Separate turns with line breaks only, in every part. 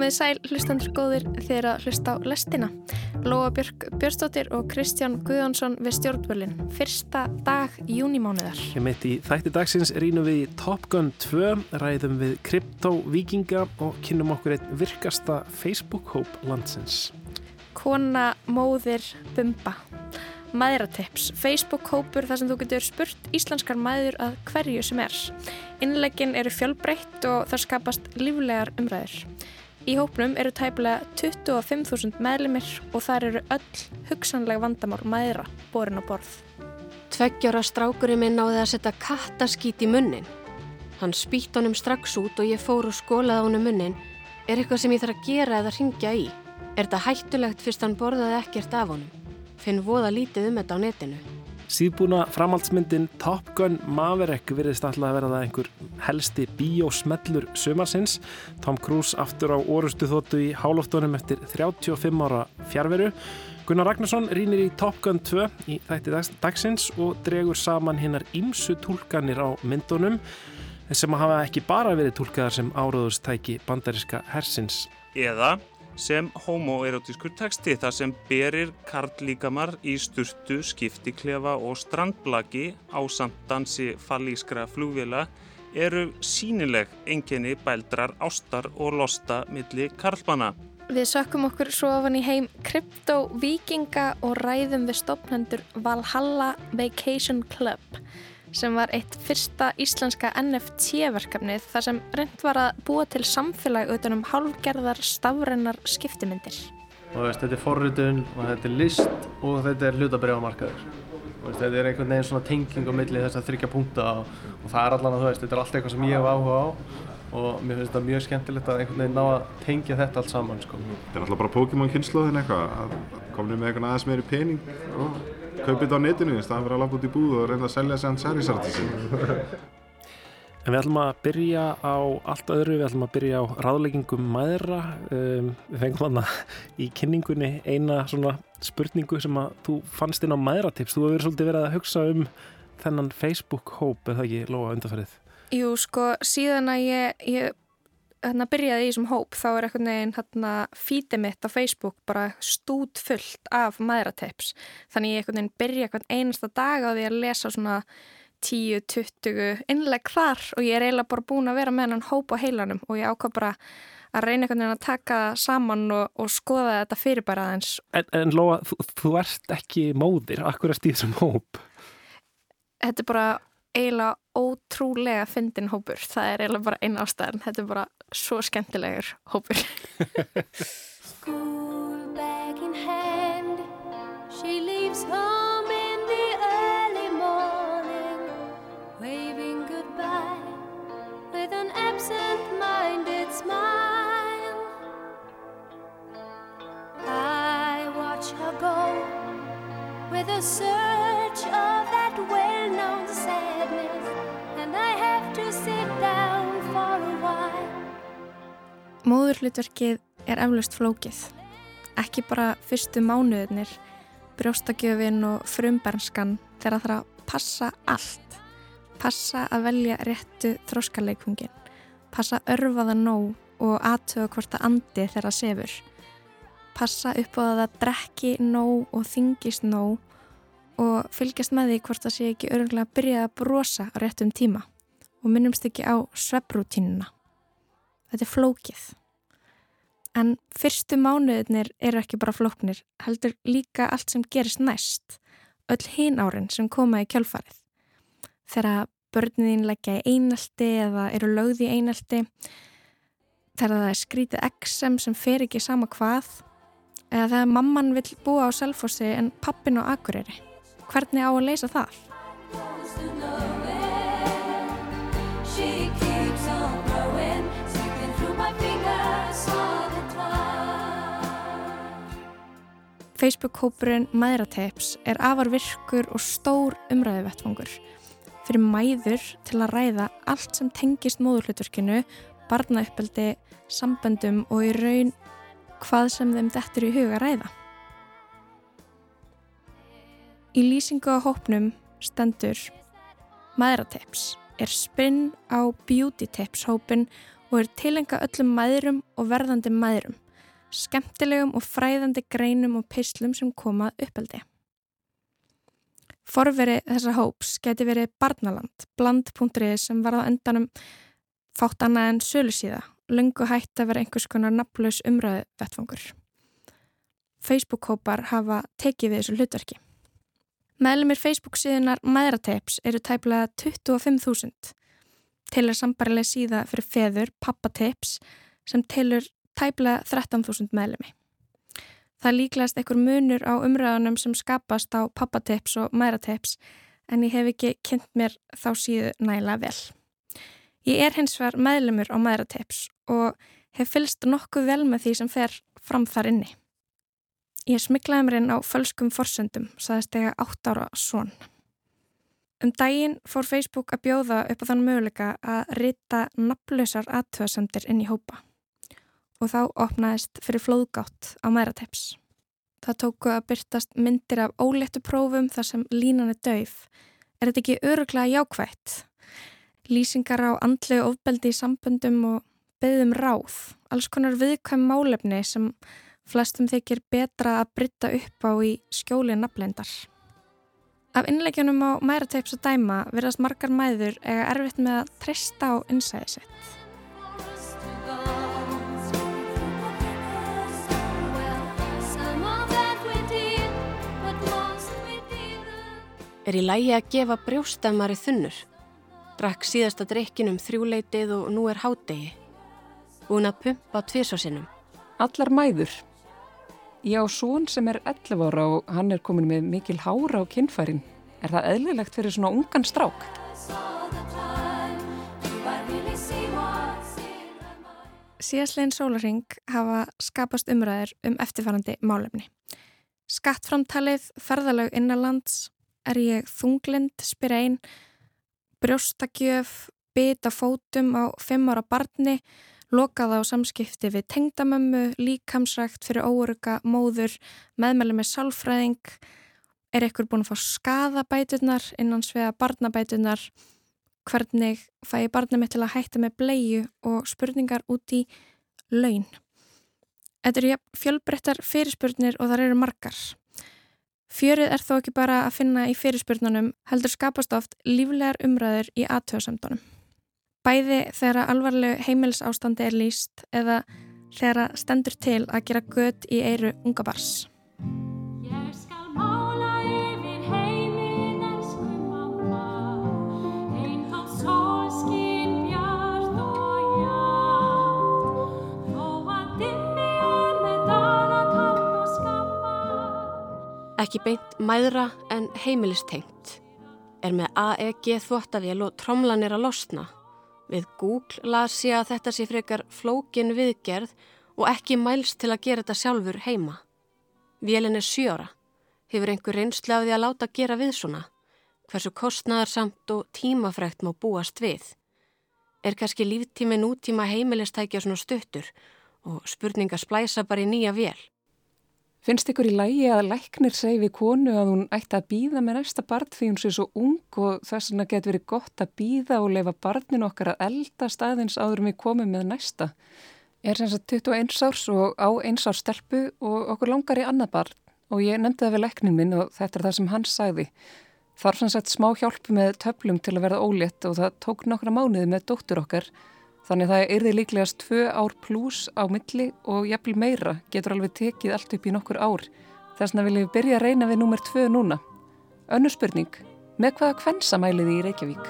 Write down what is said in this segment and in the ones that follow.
Komið sæl hlustandur góðir þegar að hlusta á lestina. Lóa Björk Björnstóttir og Kristján Guðjónsson við stjórnvölinn. Fyrsta dag júnimánuðar.
Ég mitt í þætti dagsins rínum við í Top Gun 2, ræðum við kryptovíkinga og kynum okkur einn virkasta Facebook-hóp landsins.
Kona, móðir, bumba. Maðuratips, Facebook-hópur þar sem þú getur spurt íslenskar maður að hverju sem er. Innleggin eru fjölbreytt og það skapast líflegar umræður. Í hópnum eru tæpilega 25.000 meðlumir og þar eru öll hugsanlega vandamál maðura borin á borð.
Tveggjára strákurinn minn náði að setja kattaskít í munnin. Hann spýtt honum strax út og ég fór og skólaði honum munnin. Er eitthvað sem ég þarf að gera eða ringja í? Er þetta hættulegt fyrst hann borðaði ekkert af honum? Finn voða lítið um þetta á netinu.
Síðbúna framhaldsmyndin Top Gun Maverick virðist alltaf að vera það einhver helsti bíósmellur sömarsins. Tom Cruise aftur á orustu þóttu í hálóftunum eftir 35 ára fjárveru. Gunnar Ragnarsson rínir í Top Gun 2 í þætti dagsins og dregur saman hinnar ímsu tólkanir á myndunum sem hafa ekki bara verið tólkaðar sem áraðustæki bandariska hersins.
Eða sem homoerotískur texti þar sem berir karlíkamar í sturtu, skiptiklefa og strandblaki á samt dansi fallískra flúvila eru sínileg enginni bældrar ástar og losta milli karlbana.
Við sökkum okkur svo ofan í heim kryptovíkinga og ræðum við stopnendur Valhalla Vacation Club sem var eitt fyrsta íslenska NFT-verkefnið þar sem reynd var að búa til samfélag utanum hálfgerðar stafrennar skiptimyndir.
Veist, þetta er forrutun og þetta er list og þetta er hlutabriðamarkaður. Þetta er einhvern veginn svona tenging á milli þess að þryggja punkta og, og það er allan að þú veist, þetta er allt eitthvað sem ég hef áhuga á og mér finnst þetta mjög skemmtilegt að einhvern veginn ná að tengja þetta allt saman. Sko.
Þetta er alltaf bara Pokémon kynnslóðin eitthvað, að komna með eitthvað aðeins meiri pening og kaupið þetta á netinu í staðan fyrir að lafa út í búð og reynda að selja þessi hans særisarti sin.
En við ætlum að byrja á allt öðru, við ætlum að byrja á ráðleggingum maðura. Um, við fengum hana í kynningunni eina svona spurningu sem að þú fannst inn á maðuratips. Þú hefur verið svolítið verið að hugsa um þennan Facebook-hóp, eða ekki, Lóa, undarfærið?
Jú, sko, síðan að ég, ég hérna, byrjaði í þessum hóp þá er eitthvað neginn hérna, fítið mitt á Facebook bara stút fullt af maðuratips þannig ég eitthvað neginn byrja eitthvað einasta dag á því að lesa svona 10-20 innleg þar og ég er eiginlega bara búin að vera með hann hóp á heilanum og ég ákvað bara að reyna einhvern veginn að taka saman og, og skoða þetta fyrir bara aðeins.
En, en Lóa, þú, þú ert ekki móðir, akkur að stýða sem hóp?
Þetta er bara eiginlega ótrúlega fyndin hópur, það er eiginlega bara einn ástæðan, þetta er bara svo skemmtilegur hópur. School bag in hand She leaves home in the early morning Waving goodbye With an absent-minded smile. I watch her go With a search Móðurhlutverkið er eflaust flókið. Ekki bara fyrstu mánuðinir, brjóstakjöfin og frumbernskan þegar það þarf að passa allt. Passa að velja réttu þróskaleikungin. Passa að örfa það nóg og aðtöða hvort að andi þeirra sefur. Passa upp á að það drekki nóg og þingist nóg og fylgjast með því hvort það sé ekki örgulega að byrja að brosa á réttum tíma og minnumst ekki á sveprútínuna. Þetta er flókið. En fyrstu mánuðinir eru ekki bara flóknir, heldur líka allt sem gerist næst, öll hinn árin sem koma í kjölfarið. Þegar börnin leggja í einaldi eða eru lögði í einaldi, þegar það er skrítið exem sem fer ekki sama hvað, eða þegar mamman vil búa á selfossi en pappin á akureyri. Hvernig á að leysa það? Facebook-hópurinn Mæðrateips er afar virkur og stór umræðu vettfangur fyrir mæður til að ræða allt sem tengist móðurhlutverkinu, barnauppeldi, samböndum og í raun hvað sem þeim dettur í huga ræða. Í lýsingu á hópnum stendur Mæðrateips er spinn á Beauty Tips hópin og er tilenga öllum mæðurum og verðandi mæðurum, skemmtilegum og fræðandi greinum og pislum sem koma uppeldi. Forveri þessa hóps geti verið barnaland, bland.ri sem var á endanum fátt annað en sölu síða, lungu hætt að vera einhvers konar nafnlaus umræðu vettfangur. Facebook-hópar hafa tekið við þessu hlutverki. Meðlumir Facebook síðunar Mæðrateips eru tæplega 25.000 til er sambarileg síða fyrir feður Pappateips sem tilur tæplega 13.000 meðlumi. Það líklegast einhver munur á umræðanum sem skapast á pappatips og mæratips en ég hef ekki kynnt mér þá síðu næla vel. Ég er hins vegar meðlumur á mæratips og hef fylst nokkuð vel með því sem fer fram þar inni. Ég smiklaði mér inn á fölskum forsöndum, saðist ég að átt ára svon. Um daginn fór Facebook að bjóða upp á þann möguleika að rita nafnlausar aðtöðsendir inn í hópa og þá opnaðist fyrir flóðgátt á mæratips. Það tóku að byrtast myndir af óléttu prófum þar sem línan er döif. Er þetta ekki öruglega jákvægt? Lýsingar á andlu ofbeldi í samböndum og beðum ráð. Alls konar viðkvæm málefni sem flestum þykir betra að brytta upp á í skjóli nafnleindar. Af innleikjunum á mæratips og dæma verðast margar mæður eiga erfitt með að treysta á innsæði
Er í lægi að gefa brjóstamari þunnur. Drakk síðasta drikkinum þrjúleitið og nú er hádegi. Búin að pumpa tviðsásinnum.
Allar mæður. Ég á són sem er 11 ára og hann er komin með mikil hára á kinnfærin. Er það eðlilegt fyrir svona ungan strák?
Síðastlegin sólaring hafa skapast umræðir um eftirfærandi málefni. Skattframtalið, ferðalög innanlands, er ég þunglind, spyr einn, brjóstakjöf, bita fótum á fimm ára barni, lokaða á samskipti við tengdamömmu, líkamsrækt fyrir óöruga, móður, meðmæli með sálfræðing, er ekkur búin að fá skadabætunar innan svega barnabætunar, hvernig fæ ég barnið mitt til að hætta með bleiu og spurningar út í laun. Þetta eru fjölbrettar fyrirspurnir og þar eru margar. Fjörið er þó ekki bara að finna í fyrirspurnunum, heldur skapast oft líflegar umræður í aðtöðsamdunum. Bæði þegar alvarlegu heimilsástandi er líst eða þegar stendur til að gera gött í eiru unga bars.
Ekki beint mæðra en heimilistengt. Er með AEG þvóttavél og tromlanir að losna. Við Google las ég að þetta sé frekar flókin viðgerð og ekki mælst til að gera þetta sjálfur heima. Vélin er sjóra. Hefur einhver reynslu af því að láta gera við svona? Hversu kostnaðarsamt og tímafrækt má búast við? Er kannski líftími nútíma heimilistækja svona stuttur og spurninga splæsa bara í nýja vél?
Finnst ykkur í lægi að læknir segi við konu að hún ætti að býða með næsta barn því hún sé svo ung og þess vegna getur verið gott að býða og leifa barnin okkar að elda staðins áður við komum með næsta. Er sem sagt 21 árs og á eins árs stelpu og okkur langar í annað barn og ég nefndi það við læknin minn og þetta er það sem hann sagði. Þarf sem sagt smá hjálp með töflum til að verða ólétt og það tók nokkra mánuði með dóttur okkar Þannig það er því líklegast tvö ár pluss á milli og jafnvel meira getur alveg tekið allt upp í nokkur ár. Þess vegna viljum við byrja að reyna við nummer tvö núna. Önnu spurning, með hvaða kvensamæliði í Reykjavík?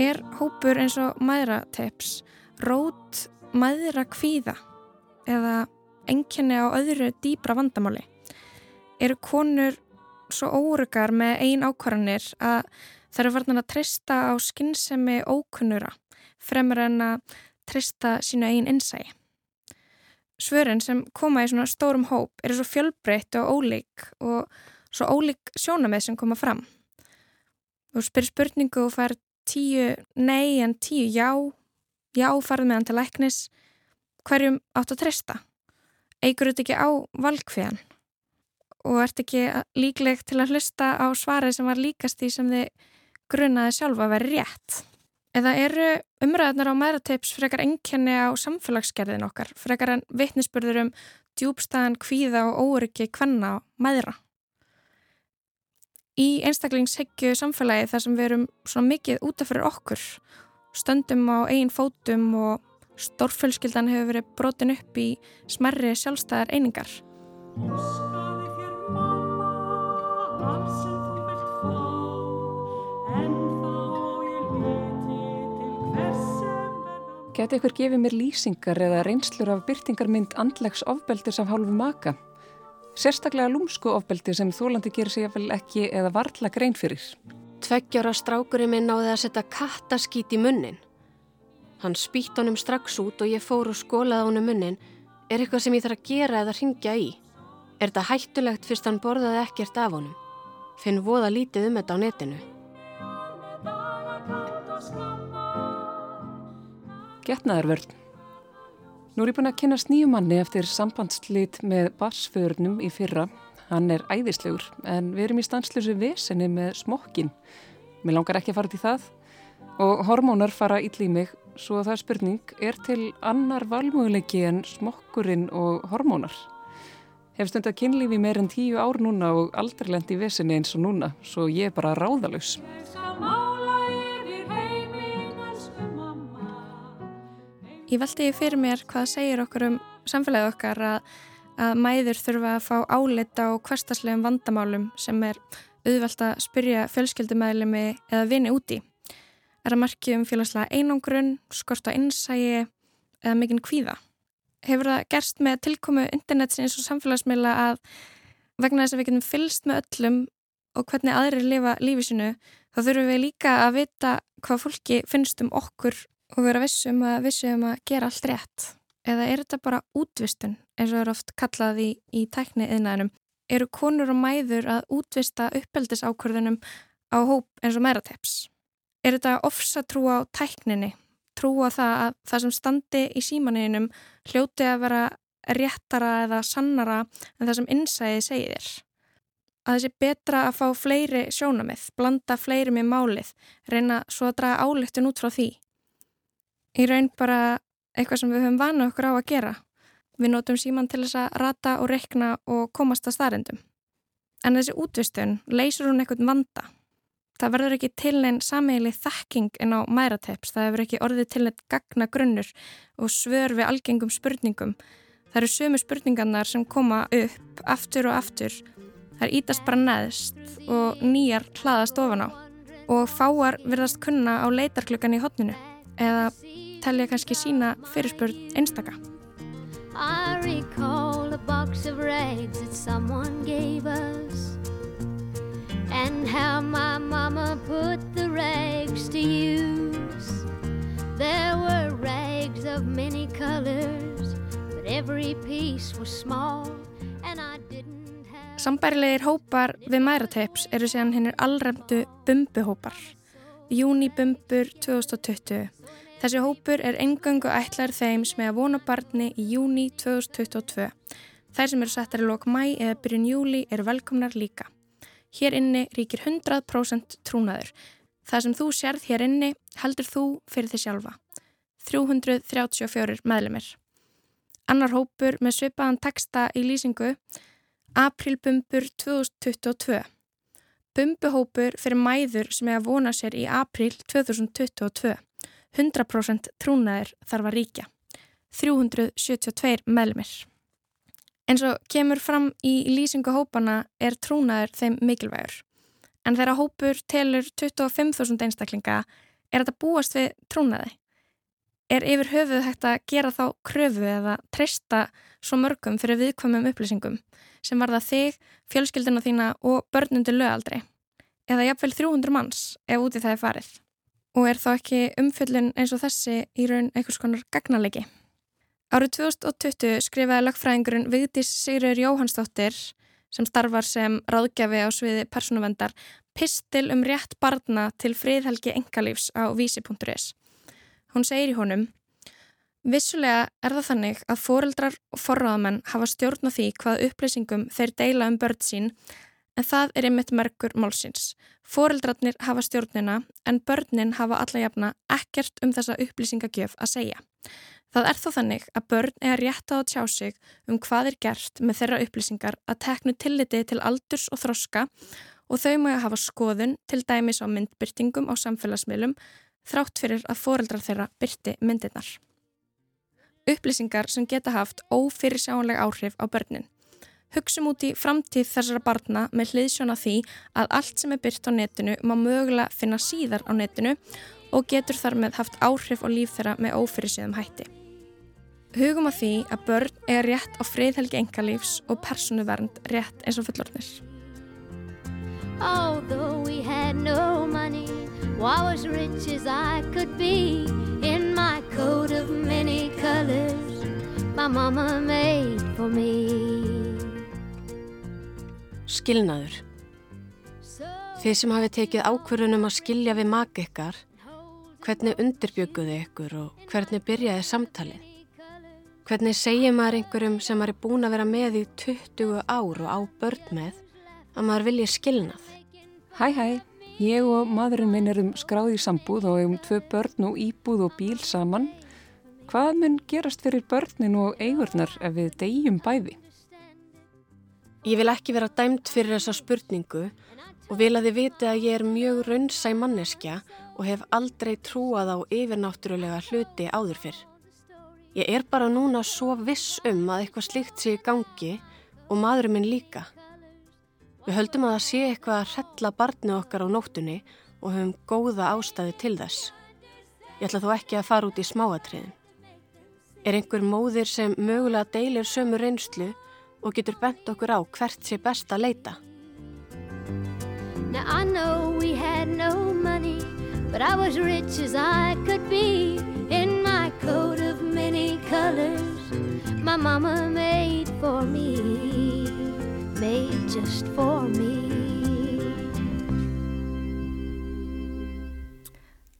Er hópur eins og maðuratips rót maðura kvíða eða enginni á öðru dýbra vandamáli? Eru konur svo órugar með ein ákvarðanir að það eru varðan að treysta á skinnsemi ókunnura fremur en að treysta sínu einn innsæi. Svörin sem koma í svona stórum hóp eru svo fjölbreytt og ólík og svo ólík sjónamið sem koma fram. Þú spyrir spurningu og fær tíu nei en tíu já, já farið meðan til læknis, hverjum átt að treysta? Eigur þetta ekki á valgkveðan? Og ert ekki líklegt til að hlusta á svarið sem var líkast því sem þið grunaði sjálfa að vera rétt? Eða eru umræðunar á mærateips frekar enkenni á samfélagsgerðin okkar, frekar en vittnisspörður um djúbstæðan, kvíða og óryggi hvenna mæðra? Í einstaklingshyggju samfélagi þar sem við erum svona mikið útaf fyrir okkur, stöndum á eigin fótum og stórfölskyldan hefur verið brotin upp í smerri sjálfstæðar einingar.
Geti ykkur gefið mér lýsingar eða reynslur af byrtingarmynd andlegs ofbeldis af hálfu maka? Sérstaklega lúmsku ofbeldi sem þólandi gerir sig vel ekki eða varla grein fyrir.
Tveggjára strákurinn minn náði að setja kattaskít í munnin. Hann spýtt honum strax út og ég fór og skólaði honum munnin. Er eitthvað sem ég þarf að gera eða ringja í? Er þetta hættulegt fyrst hann borðaði ekkert af honum? Finn voða lítið um þetta á netinu.
Getnaðarvörn. Nú er ég búin að kynast nýju manni eftir sambandslít með barsförnum í fyrra. Hann er æðislegur en við erum í stanslösu vesenni með smokkin. Mér langar ekki að fara til það og hormónar fara ítli í mig svo það er spurning, er til annar valmöguleiki en smokkurinn og hormónar? Hef stund að kynlífi meir en tíu ár núna og aldrei lendi í vesenni eins og núna, svo ég er bara ráðalus.
Ég veldi fyrir mér hvað segir okkur um samfélagið okkar að, að mæður þurfa að fá áleita á hverstaslegum vandamálum sem er auðvelt að spyrja fjölskyldumæðlemi eða vini úti. Er að marki um félagslega einangrun, skort á innsægi eða mikinn kvíða. Hefur það gerst með tilkomu internetsins og samfélagsmiðla að vegna þess að við getum fylst með öllum og hvernig aðrir lifa lífi sinu þá þurfum við líka að vita hvað fólki finnst um okkur og vera vissum að vissum að gera allt rétt? Eða er þetta bara útvistun eins og er oft kallað í, í tækni yðnaðinum? Eru konur og mæður að útvista uppeldisákvörðunum á hóp eins og mærateps? Er þetta ofsa trú á tækninni? Trú á það að það sem standi í símaninum hljóti að vera réttara eða sannara en það sem innsæði segir? Að þessi betra að fá fleiri sjónamið, blanda fleiri með málið, reyna svo að draga álöktun út frá því? í raun bara eitthvað sem við höfum vanu okkur á að gera. Við notum síman til þess að rata og rekna og komast að staðrendum. En þessi útvistun leysur hún eitthvað vanda. Það verður ekki til einn sammeili þekking en á mærateps. Það hefur ekki orðið til einn gagna grunnur og svör við algengum spurningum. Það eru sömu spurningarnar sem koma upp aftur og aftur. Það er ítast bara neðst og nýjar hlaðast ofan á. Og fáar verðast kunna á leitarklukkan í hotninu eða telja kannski sína fyrirspurn einstaka. I recall a box of rags that someone gave us And how my mama put the rags to use There were rags of many colors But every piece was small And I didn't have Sambærilegir hópar við mærateips eru síðan hennir allremdu bumbuhópar Júnibumbur 2020 Þessi hópur er engöngu ætlar þeim sem er að vona barni í júni 2022. Þær sem eru settar í lok mæ eða byrjun júli eru velkomnar líka. Hér inni ríkir 100% trúnaður. Það sem þú sérð hér inni heldur þú fyrir þið sjálfa. 334 meðlemið. Annar hópur með svipaðan texta í lýsingu Aprilbumbur 2022. Bumbuhópur fyrir mæður sem er að vona sér í april 2022. 100% trúnaðir þarf að ríkja. 372 meðlumir. En svo kemur fram í lýsingu hópana er trúnaður þeim mikilvægur. En þegar hópur telur 25.000 einstaklinga er þetta búast við trúnaði. Er yfir höfuð hægt að gera þá kröfu eða treysta svo mörgum fyrir viðkvæmum upplýsingum sem var það þig, fjölskyldina þína og börnundur lögaldri. Eða jafnvel 300 manns ef úti það er farið og er þá ekki umfjöllun eins og þessi í raun einhvers konar gagnalegi. Árið 2020 skrifaði lagfræðingurinn Vigdís Sigur Jóhannsdóttir sem starfar sem ráðgjafi á sviði persónuvendar pistil um rétt barna til friðhelgi engalífs á vísi.is. Hún segir í honum Vissulega er það þannig að foreldrar og forráðamenn hafa stjórn á því hvað upplýsingum þeir deila um börn sín En það er einmitt merkur málsins. Fóreldrarnir hafa stjórnina en börnin hafa alla jafna ekkert um þessa upplýsingagjöf að segja. Það er þó þannig að börn er rétt á að tjá sig um hvað er gert með þeirra upplýsingar að teknu tilliti til aldurs og þroska og þau að hafa skoðun til dæmis á myndbyrtingum á samfélagsmiðlum þrátt fyrir að fóreldrar þeirra byrti myndirnar. Upplýsingar sem geta haft ófyrirsjáanleg áhrif á börnin. Hugsum út í framtíð þessara barna með hliðsjóna því að allt sem er byrt á netinu má mögulega finna síðar á netinu og getur þar með haft áhrif á líf þeirra með ófyrirsíðum hætti. Hugum að því að börn er rétt á friðhelgi engalífs og personu vernd rétt eins og fullorðnir. Although we had no money, I was rich as I could be In my coat of many colors, my mama made for me
Skilnaður Þið sem hafi tekið ákverðunum að skilja við maka ykkar, hvernig undirbygguðu ykkur og hvernig byrjaði samtalið? Hvernig segir maður einhverjum sem maður er búin að vera með í 20 ár og á börn með að maður vilja skilnað?
Hæ hæ, ég og maðurinn minn erum skráði í sambúð og hefum tvö börn og íbúð og bíl saman. Hvað mun gerast fyrir börnin og eigurnar ef við deyjum bæði?
Ég vil ekki vera dæmt fyrir þessa spurningu og vil að þið viti að ég er mjög raunsæ manneskja og hef aldrei trúað á yfirnáttúrulega hluti áður fyrr. Ég er bara núna svo viss um að eitthvað slikt sé í gangi og maðurinn minn líka. Við höldum að það sé eitthvað að hrella barni okkar á nóttunni og höfum góða ástæði til þess. Ég ætla þó ekki að fara út í smáatriðin. Er einhver móðir sem mögulega deilir sömu reynslu og getur bent okkur á hvert sé best að leita? Now I know we had no money but I was rich as I could be colors my mama made for me made just for me.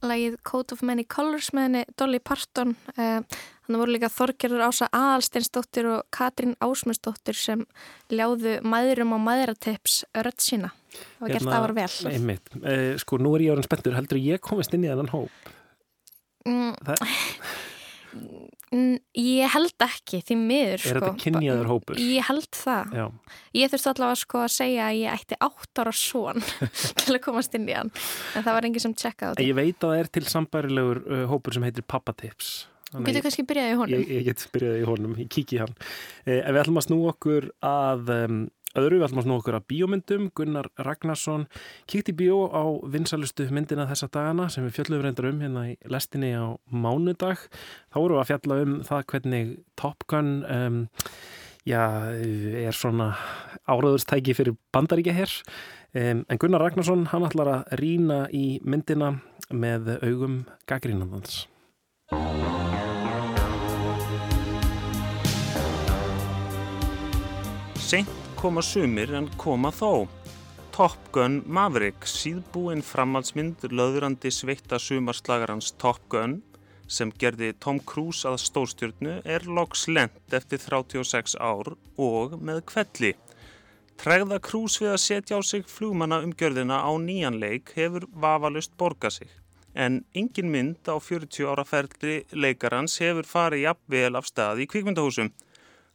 Lægið Coat of Many Colors með henni Dolly Parton uh, þannig voru líka Þorgerður Ása Aðalsteinsdóttir og Katrín Ásmundsdóttir sem ljáðu maðurum og maðuratips rött sína. Það var gert
hérna,
afar vel.
einmitt. Uh, sko nú er ég orðin spenntur. Heldur ég komist inn í þennan hóp?
Mm. það Ég held ekki því miður
Er sko. þetta kynjaður hópur?
Ég held það Já. Ég þurfti allavega sko að segja að ég ætti átt ára svon til að komast inn í hann en það var enginn sem tjekkaði á þetta
Ég veit að það er til sambærilegur uh, hópur sem heitir Pappatips
Getur kannski byrjaði í honum?
Ég, ég get byrjaði í honum, ég kík í hann. Eh, En við ætlum að snú okkur að um, öðru, við ætlum að snú okkur að bíómyndum. Gunnar Ragnarsson kíkti bíó á vinsalustu myndina þessa dagana sem við fjöldum reyndar um hérna í lestinni á mánudag. Þá vorum við að fjalla um það hvernig Top Gun um, já, er svona áraðurstæki fyrir bandaríkja hér um, en Gunnar Ragnarsson hann ætlar að rína í myndina með augum gaggrínandans
Seint koma sumir en koma þó. Top Gun Maverick, síðbúinn framhaldsmynd löðurandi sveitta sumarslagarans Top Gun sem gerði Tom Cruise að stórstjórnu er loks lent eftir 36 ár og með kvelli. Tregða Cruise við að setja á sig flugmanna um gjörðina á nýjan leik hefur vafalust borga sig. En engin mynd á 40 ára ferli leikarans hefur farið jafnvel af stað í kvikmyndahúsum.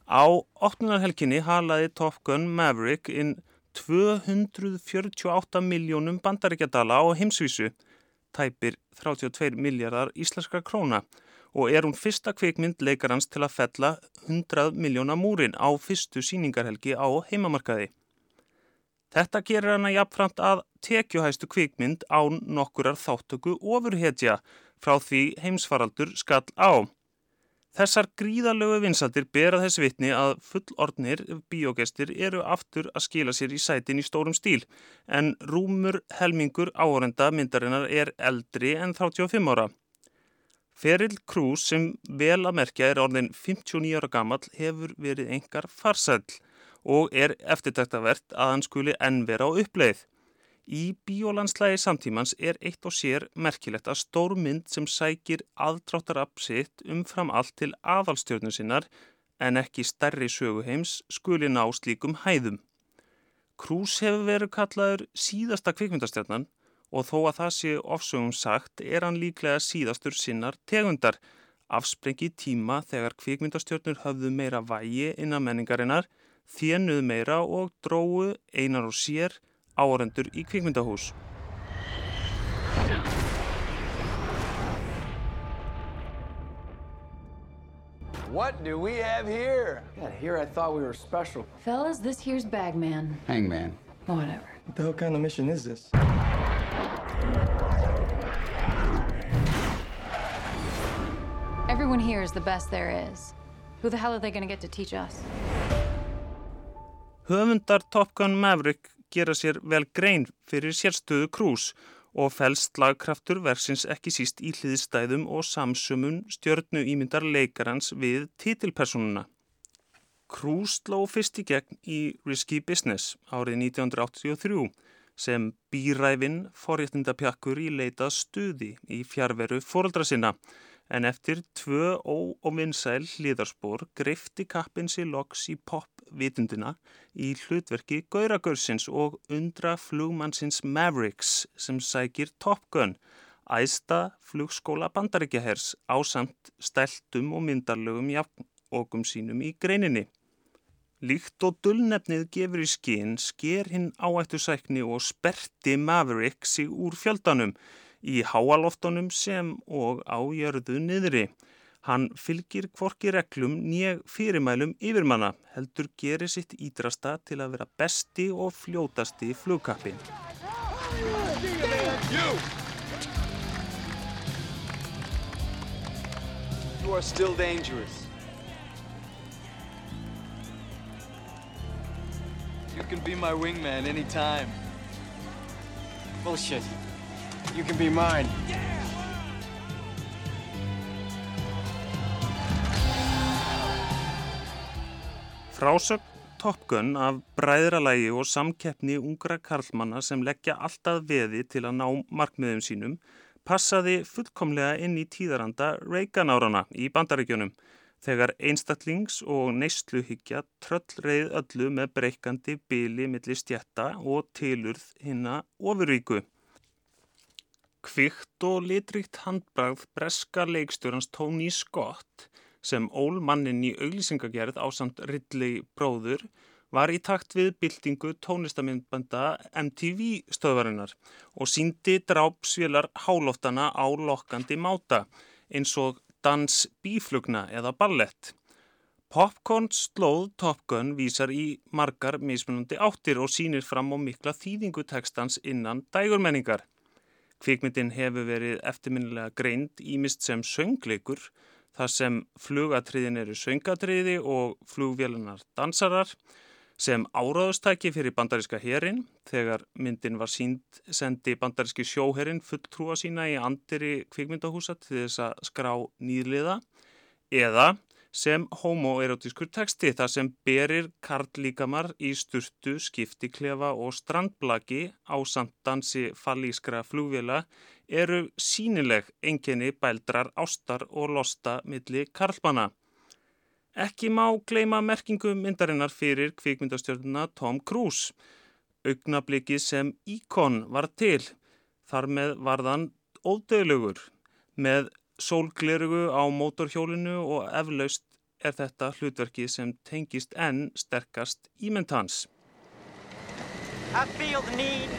Á opnunarhelginni halaði Top Gun Maverick inn 248 miljónum bandaríkjadala á heimsvísu, tæpir 32 miljardar íslenska króna og er hún fyrsta kvikmynd leikarans til að fella 100 miljóna múrin á fyrstu síningarhelgi á heimamarkaði. Þetta gerir hana jafnframt að tekjuhæstu kvikmynd á nokkurar þáttöku ofurhetja frá því heimsfaraldur skall á. Þessar gríðarlegu vinsaldir bera þess vitni að fullordnir bíógestir eru aftur að skila sér í sætin í stórum stíl en rúmur helmingur áhórenda myndarinnar er eldri en 35 ára. Ferill Krús sem vel að merkja er orðin 59 ára gammal hefur verið engar farsæl og er eftirtæktavert að hann skuli enn vera á uppleið. Í bíólandslægi samtímans er eitt og sér merkilegt að stór mynd sem sækir aðdráttar apsitt umfram allt til aðalstjórnum sinnar en ekki stærri söguheims skuli ná slíkum hæðum. Krús hefur verið kallaður síðasta kvikmyndastjarnan og þó að það sé ofsögum sagt er hann líklega síðastur sinnar tegundar. Afsprengi tíma þegar kvikmyndastjörnur höfðu meira vægi innan menningarinnar, þjenuð meira og dróðu einar og sér árendur í kvikmyndahús.
What do we have here?
God, here I thought we were special.
Fellas, this here's Bagman.
Hangman.
Whatever.
What the hell kind of mission is this?
Everyone here is the best there is. Who the hell are they gonna get to teach us?
Höfundar Top Gun Maverick gera sér vel grein fyrir sérstöðu krús og fælst lagkraftur versins ekki síst í hliðstæðum og samsömun stjörnu ímyndar leikarans við titilpersonuna. Krús sló fyrst í gegn í Risky Business árið 1983 sem býræfin forréttindapjakkur í leitað stuði í fjárveru fóröldra sinna en eftir tvö óvinsæl hliðarspor greifti kappin sér loks í pop-vitundina í hlutverki Gauragörsins og undra flugmannsins Mavericks sem sækir Top Gun, æsta flugskóla bandaríkjahers á samt steltum og myndarlögum jafnókum sínum í greininni. Líkt og dullnefnið gefur í skinn sker hinn áættu sækni og sperti Maverick sig úr fjöldanum í háaloftunum sem og á jörðu niðri. Hann fylgir kvorki reglum nýjeg fyrirmælum yfirmanna, heldur gerir sitt ídrasta til að vera besti og fljótasti flugkappin.
You are still dangerous. You can be my wingman anytime.
Bullshit. You can be mine.
Frásögn Top Gun af bræðralægi og samkeppni ungra karlmanna sem leggja alltaf veði til að ná markmiðum sínum passaði fullkomlega inn í tíðaranda Reagan árana í bandaríkjunum þegar einstaklings og neysluhyggja tröllreið öllu með breykandi bili millir stjætta og tilurð hinna ofurríku. Kvikt og litrikt handbragð breska leikstjórans Tony Scott sem ól mannin í auglýsingagerð á samt Ridley bróður var í takt við byltingu tónlistamindbanda MTV stöðvarinnar og síndi drápsvélar háloftana á lokkandi máta eins og dans bíflugna eða ballett. Popcorn slóð Top Gun vísar í margar mismunandi áttir og sínir fram á mikla þýðingu tekstans innan dægurmenningar. Kvikmyndin hefur verið eftirminnilega greind ímist sem söngleikur þar sem flugatriðin eru söngatriði og flugvélunar dansarar sem áráðustæki fyrir bandaríska herin þegar myndin var sínd sendi bandaríski sjóherin fulltrúa sína í andiri kvikmyndahúsa til þess að skrá nýðliða eða sem homoerotískur teksti þar sem berir karlíkamar í sturtu, skiptiklefa og strandblaki á samtansi fallískra flugvila eru sínileg enginni bældrar ástar og losta milli karlbana. Ekki má gleima merkingu myndarinnar fyrir kvikmyndastjórnuna Tom Cruise. Augnabliki sem íkon var til, þar með varðan ódöðlugur með sólglerugu á mótorhjólinu og eflaust er þetta hlutverki sem tengist enn sterkast ímynd hans.
I feel the need,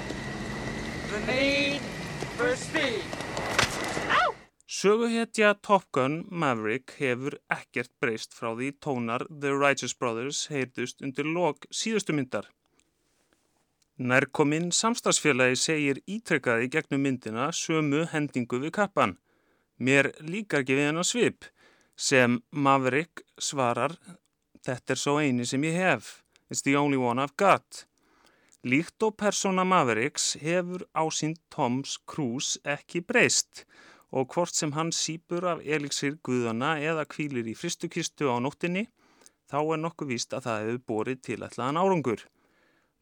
the need for speed.
Söguhetja Top Gun Maverick hefur ekkert breyst frá því tónar The Righteous Brothers heyrðust undir lok síðustu myndar. Nærkominn samstagsfélagi segir ítrekkaði gegnum myndina sömu hendingu við kappan. Mér líkar ekki við hennar svip sem Maverick svarar Þetta er svo eini sem ég hef. It's the only one I've got. Líkt og persóna Mavericks hefur ásýnd Toms Cruise ekki breyst og hvort sem hann sípur af elixir guðana eða kvílir í fristukistu á nóttinni, þá er nokkuð víst að það hefur borið til ætlaðan árangur.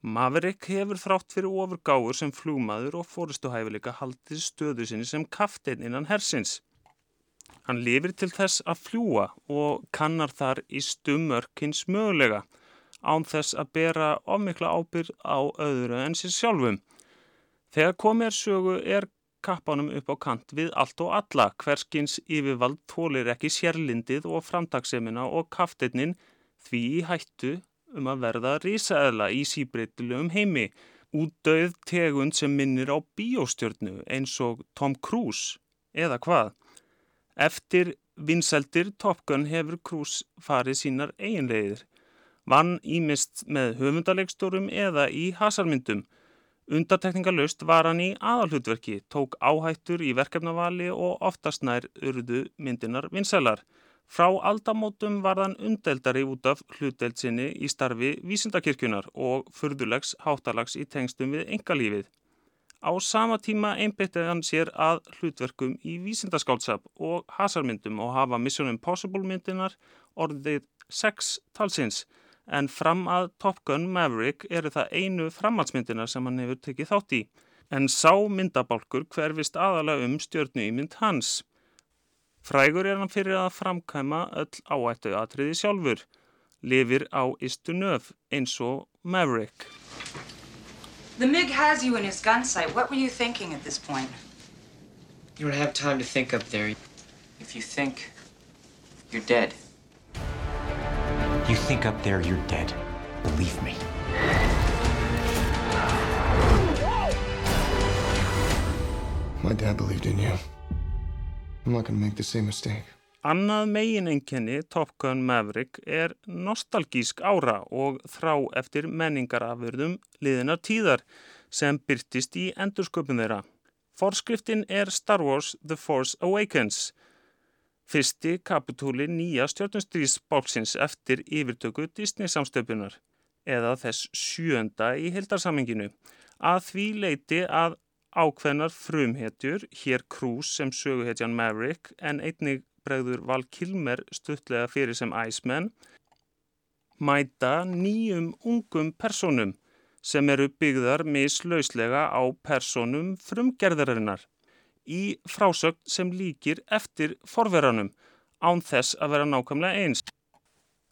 Maverick hefur þrátt fyrir ofurgáur sem flúmaður og fórustuhæfileika haldið stöðu sinni sem kafteinn innan hersins. Hann lifir til þess að fljúa og kannar þar í stumörkins mögulega án þess að bera ofmikla ábyrð á öðru en sér sjálfum. Þegar komið er sögu er kappanum upp á kant við allt og alla. Hverskins yfirvald tólir ekki sérlindið og framtagssemina og kaftinnin því í hættu um að verða risaðla í síbreytilegum heimi. Útdauð tegund sem minnir á bíóstjörnu eins og Tom Cruise eða hvað. Eftir vinseldir Top Gun hefur Cruise farið sínar eiginlegir. Vann ímist með höfundalegstorum eða í hasarmyndum. Undatekningalust var hann í aðalhutverki, tók áhættur í verkefnavali og oftast nær urðu myndinar vinselar. Frá aldamótum var hann undeldari út af hlutdeldsinni í starfi vísindakirkjunar og furðulegs háttalags í tengstum við engalífið. Á sama tíma einbyttið hann sér að hlutverkum í vísindaskáldsap og hasarmyndum og hafa Mission Impossible myndinar orðið sex talsins en fram að Top Gun Maverick eru það einu framhaldsmyndinar sem hann hefur tekið þátt í. En sá myndabálkur hverfist aðalega um stjórnu í mynd hans. Frægur er hann fyrir að framkæma öll áættu atriði sjálfur, lifir á istu nöf eins og Maverick.
The MiG has you in his gun sight. What were you thinking at this point?
You don't have time to think up there. If you think, you're dead.
You think up there, you're dead. Believe me.
My dad believed in you. I'm not gonna make the same mistake.
Annað meginenginni Top Gun Maverick er nostalgísk ára og þrá eftir menningarafurðum liðinar tíðar sem byrtist í endursköpun þeirra. Forskriftin er Star Wars The Force Awakens, fyrsti kapitúli nýja stjórnustrísbálksins eftir yfirtöku Disney samstöpunar eða þess sjönda í hildarsaminginu að því leiti að ákveðnar frumhetjur, hér Cruise sem söguhetjan Maverick en einnig bregður Val Kilmer stuttlega fyrir sem Iceman mæta nýjum ungum personum sem eru byggðar mislauslega á personum frumgerðarinnar í frásögn sem líkir eftir forveranum án þess að vera nákvæmlega eins.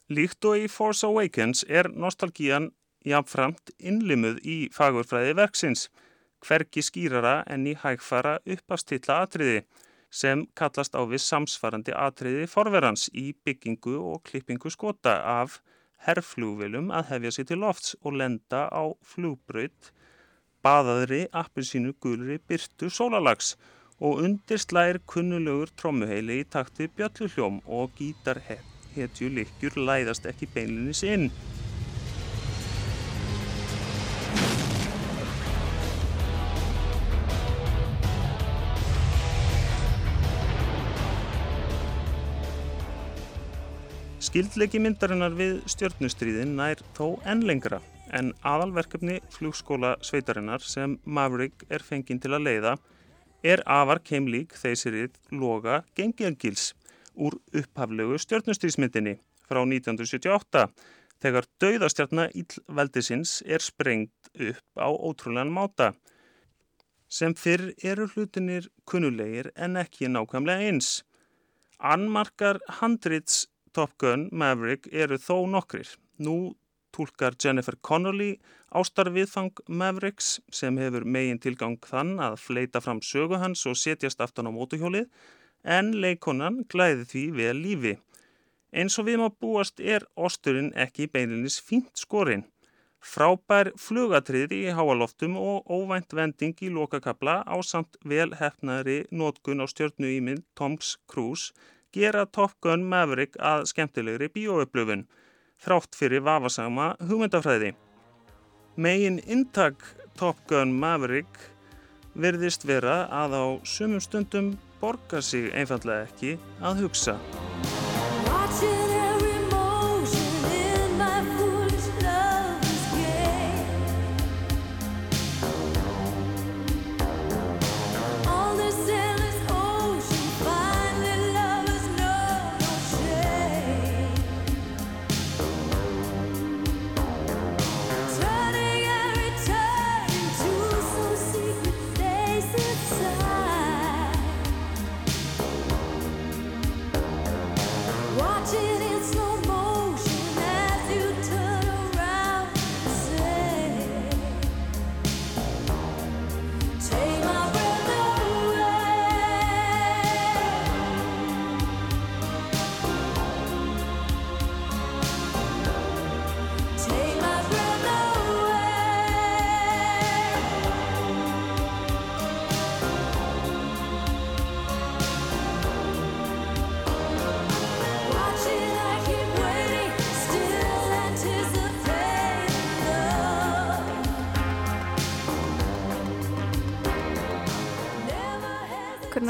Líkt og í Force Awakens er nostalgían jáfnframt innlimuð í fagurfræði verksins, hverki skýrara en í hægfara uppastilla atriði sem kallast á við samsvarandi atriði forverans í byggingu og klippingu skota af herrflúvilum að hefja sér til lofts og lenda á flúbraut, baðaðri appelsínu gulri byrtu sólalags og undir slæðir kunnulegur trommuheili í takti bjölluhljóm og gítarhetju likjur læðast ekki beinlinis inn. Skildleiki myndarinnar við stjörnustríðin nær þó enn lengra en aðalverkefni flugskóla sveitarinnar sem Maverick er fenginn til að leiða er afar keimlík þeysirið loga Gengiangils úr upphaflegu stjörnustríðsmyndinni frá 1978 þegar dauðastjarnar ílveldisins er sprengt upp á ótrúlegan máta. Sem fyrr eru hlutinir kunnulegir en ekki nákvæmlega eins. Annmarkar handrits Top Gun Maverick eru þó nokkrir. Nú tólkar Jennifer Connolly ástarviðfang Mavericks sem hefur megin tilgang þann að fleita fram sögu hans og setjast aftan á mótuhjólið en leikonan glæði því vel lífi. Eins og við má búast er osturinn ekki beinlinis fínt skorinn. Frábær flugatriði í háaloftum og óvænt vending í lokakabla á samt vel hefnaðri nótkun á stjórnu ímynd Toms Cruise gera Top Gun Maverick að skemmtilegri bíóöflöfun, þrátt fyrir vafasama hugmyndafræði. Megin intak Top Gun Maverick verðist vera að á sumum stundum borgar sig einfallega ekki að hugsa.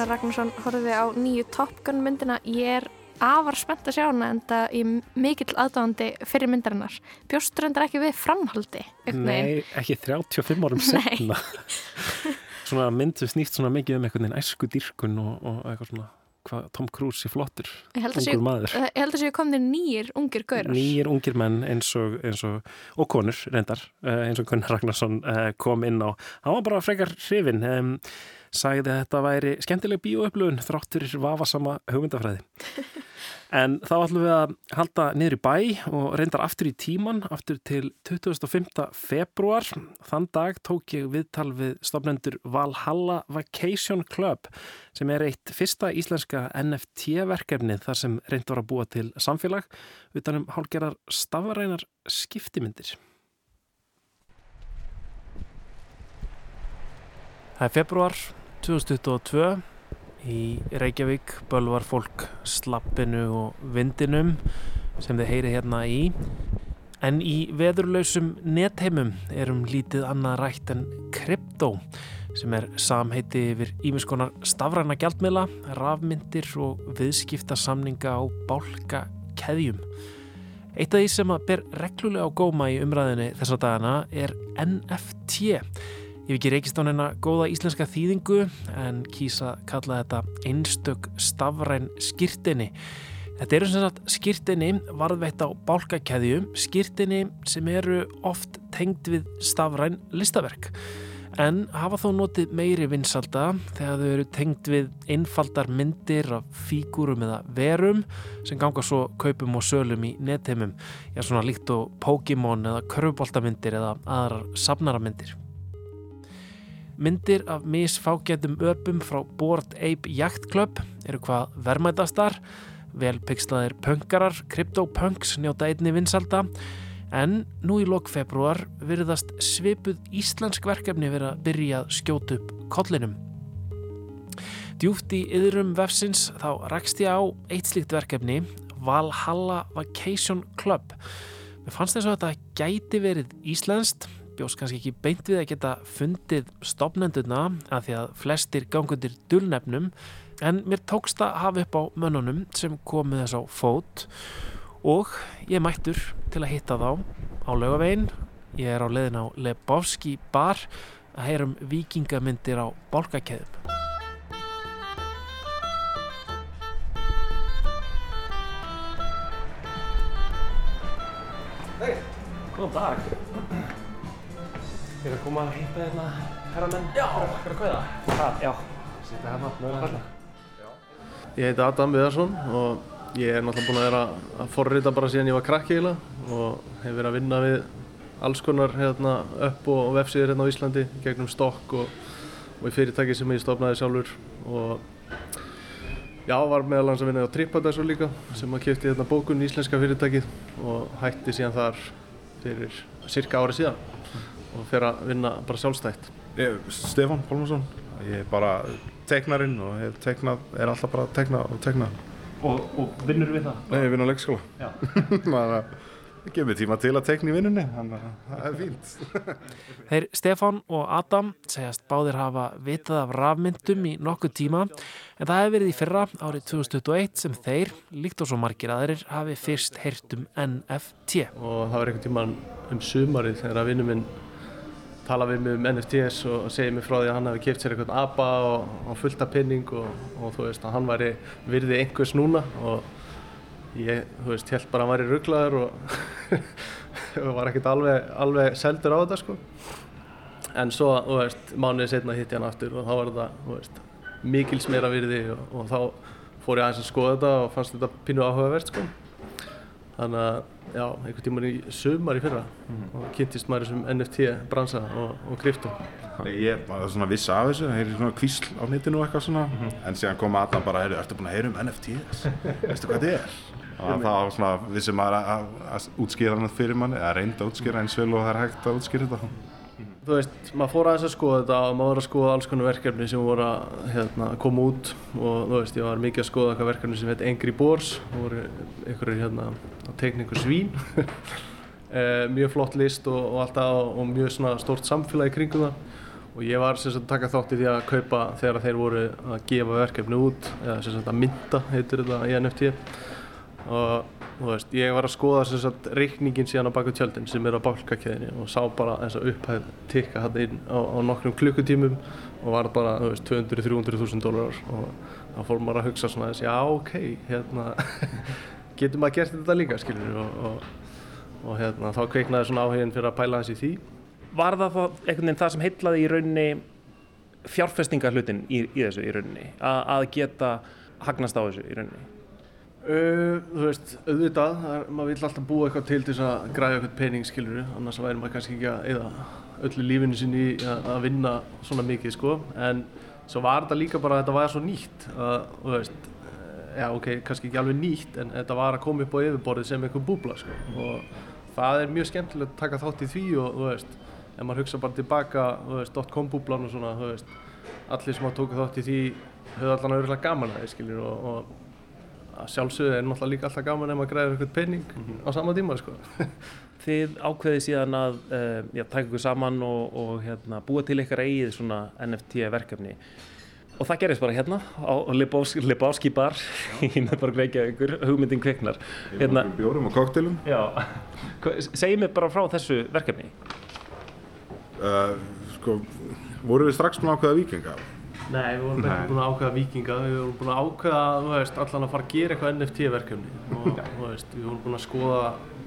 Gunnar Ragnarsson horfið á nýju Top Gun myndina. Ég er afar spennt að sjá hana en það er mikill aðdáðandi fyrir myndarinnar. Bjóstur endur ekki við framhaldi?
Nei, ekki 35 árum senna. svona mynd sem snýst svona mikið um einhvern veginn æsku dýrkun og, og eitthvað svona hvað Tom Cruise er flottur, ungur maður
Ég held að séu komnir nýjir ungir gaurar
Nýjir ungir menn eins og, eins og og konur reyndar, eins og Gunnar Ragnarsson kom inn á, hann var bara frekar hrifin, um, sagði að þetta væri skemmtileg bíóöflugun þráttur vafasama hugmyndafræði En þá ætlum við að halda niður í bæ og reyndar aftur í tíman, aftur til 25. februar. Þann dag tók ég viðtal við stofnendur Valhalla Vacation Club sem er eitt fyrsta íslenska NFT-verkefnið þar sem reynd var að búa til samfélag utanum hálgerar stafrænar skiptimyndir. Það er februar 2022 Í Reykjavík bölvar fólk slappinu og vindinum sem þið heyri hérna í. En í veðurlausum netheimum erum lítið annað rætt en kryptó sem er samheiti yfir ímiskonar stafræna gjaldmiðla, rafmyndir og viðskiptasamninga á bálka keðjum. Eitt af því sem að ber reglulega á góma í umræðinni þessa dagana er NFT Ég hef ekki reykist á hennar góða íslenska þýðingu en kýsa kalla þetta einstök stafræn skýrtinni. Þetta eru sem sagt skýrtinni varðveitt á bálkakæðju, skýrtinni sem eru oft tengd við stafræn listaverk en hafa þó notið meiri vinsalda þegar þau eru tengd við einfaldar myndir af fígurum eða verum sem ganga svo kaupum og sölum í netheimum, já svona líkt og Pokémon eða körfuboltamyndir eða aðrar safnaramyndir. Myndir af misfágætum öpum frá Bored Ape Yacht Club eru hvað verðmætastar, velpikslaðir pöngarar, kryptopunks njóta einni vinsalda, en nú í lok februar virðast svipuð íslensk verkefni verið að byrja að skjóta upp kollinum. Djúft í yðrum vefsins þá rækst ég á eitt slíkt verkefni, Valhalla Vacation Club. Mér fannst þess að þetta gæti verið íslenskt, bjóst kannski ekki beint við að geta fundið stopnendurna að því að flestir gangundir dulnefnum en mér tókst að hafa upp á mönnunum sem komið þess á fót og ég mættur til að hitta þá á laugavegin ég er á leðin á Lebowski bar að heyrum vikingamyndir á bálkakeðum Hei, góðan dag Þið eru að koma að hitta hérna herramenn? Já! Það er að kvæða? Það, já. Sýta hérna, mögulega hérna.
Ég heiti Adam Viðarsson og ég er náttúrulega búinn að vera að forrita bara síðan ég var krakki eiginlega og hef verið að vinna við alls konar hérna upp og vefsíður hérna á Íslandi gegnum stokk og, og í fyrirtæki sem ég stofnaði sjálfur og já, var meðal hans að vinna á TripAdvisor líka sem að kipti hérna bókun í íslenska fyrirtækið og hætti síðan þar fyrir cirka ári síðan og fer að vinna bara sjálfstætt.
Ég Stefan Pálmarsson, ég er bara teiknarinn og er, teiknað, er alltaf bara að teikna og teikna.
Og, og vinnur við það?
Nei, ég vinn á leikskóla. það gefur mig tíma til að teikna í vinnunni, þannig að það er fínt.
Þeir Stefan og Adam segjast báðir hafa vitað af rafmyndum í nokkuð tíma en það hefur verið í fyrra árið 2021 sem þeir, líkt og svo margir aðrir, hafi fyrst heyrt um NFT.
Og það var einhvern tíman um sumarið þegar að vinnum minn tala við mig um NFTs og segja mér frá því að hann hafi kæft sér eitthvað ABBA og, og fullt af pinning og, og þú veist að hann væri virði einhvers núna og ég, þú veist, held bara að hann væri rugglaður og var ekkert alveg, alveg seldur á þetta sko. En svo, þú veist, mánuðið setna hitt ég hann aftur og þá var þetta, þú veist mikils meira virði og, og þá fór ég aðeins að skoða þetta og fannst þetta pínu áhugavert sko þannig að já, einhvern tíman í sömar í fyrra mm. og kynntist maður þessum NFT bransa og, og krypto
Ég var svona viss af þessu, það er svona kvísl á netinu og eitthvað svona mm -hmm. en síðan kom aðna bara, heyrðu, ertu búin að heyra um NFTs? Veistu hvað þetta er? og það var svona vissi maður að, að, að útskýra hann fyrir manni, eða reynda að útskýra eins vel og það er hægt að útskýra þetta
Þú veist, maður fór aðeins að skoða þetta og maður var að skoða alls konar verkefni sem voru að hérna, koma út og þú veist, ég var mikið að skoða eitthvað verkefni sem heit Angry Boars og voru einhverjir hérna á tekníku svín. E, mjög flott list og, og alltaf og mjög svona stórt samfélagi kringum það. Og ég var sem sagt að taka þátt í því að kaupa þegar þeir voru að gefa verkefni út eða sem sagt að mynda heitir þetta í NFT og þú veist, ég var að skoða sem sagt reikningin síðan á baku tjöldin sem er á bálkakeðinni og sá bara þessa upphæð tikka hann inn á, á nokkrum klukkutímum og var bara, þú veist, 200-300 þúsund dólarar. Og þá fór maður að hugsa svona þess, já, ok, hérna getur maður gert þetta líka, skiljur og, og, og hérna, þá kveiknaði svona áhugin fyrir að pæla þessi því.
Var það þá einhvern veginn það sem heitlaði í rauninni fjárfestingarhlutin í, í þessu í rauninni, að, að geta hagnast á þessu í rauninni?
Uh, þú veist, auðvitað, er, maður vil alltaf búa eitthvað til til þess að græða eitthvað pening, skilur annars væri maður kannski ekki að eða öllu lífinu sinni að, að vinna svona mikið, sko, en svo var þetta líka bara að þetta var svo nýtt að, þú veist, já, ok, kannski ekki alveg nýtt, en þetta var að koma upp á yfirborðið sem einhver búbla, sko, og það er mjög skemmtilegt að taka þátt í því og, þú veist, ef maður hugsa bara tilbaka, þú veist, .com búblan og svona, þú veist, allir sem að tóku þátt í því höfðu allan að vera gaman að það, skilur, og, og að sjálfsögðu er náttúrulega líka alltaf gaman ef maður græðir eitthvað penning á sama tíma sko.
Þið ákveðið síðan að uh, já, taka ykkur saman og, og hérna, búa til ykkar eigið svona NFT verkefni. Og það gerist bara hérna á Lebowski bar í Nöðborg Reykjavíkur, hugmyndin kveiknar
hérna, Bjórum og koktelum
Segji mig bara frá þessu verkefni.
Uh, Sko, voru við strax búin ákveða vikinga?
Nei, við vorum ekki búin að ákveða vikinga, við vorum búin að ákveða, veist, allan að fara að gera eitthvað NFT-verkefni og, veist, við vorum búin að skoða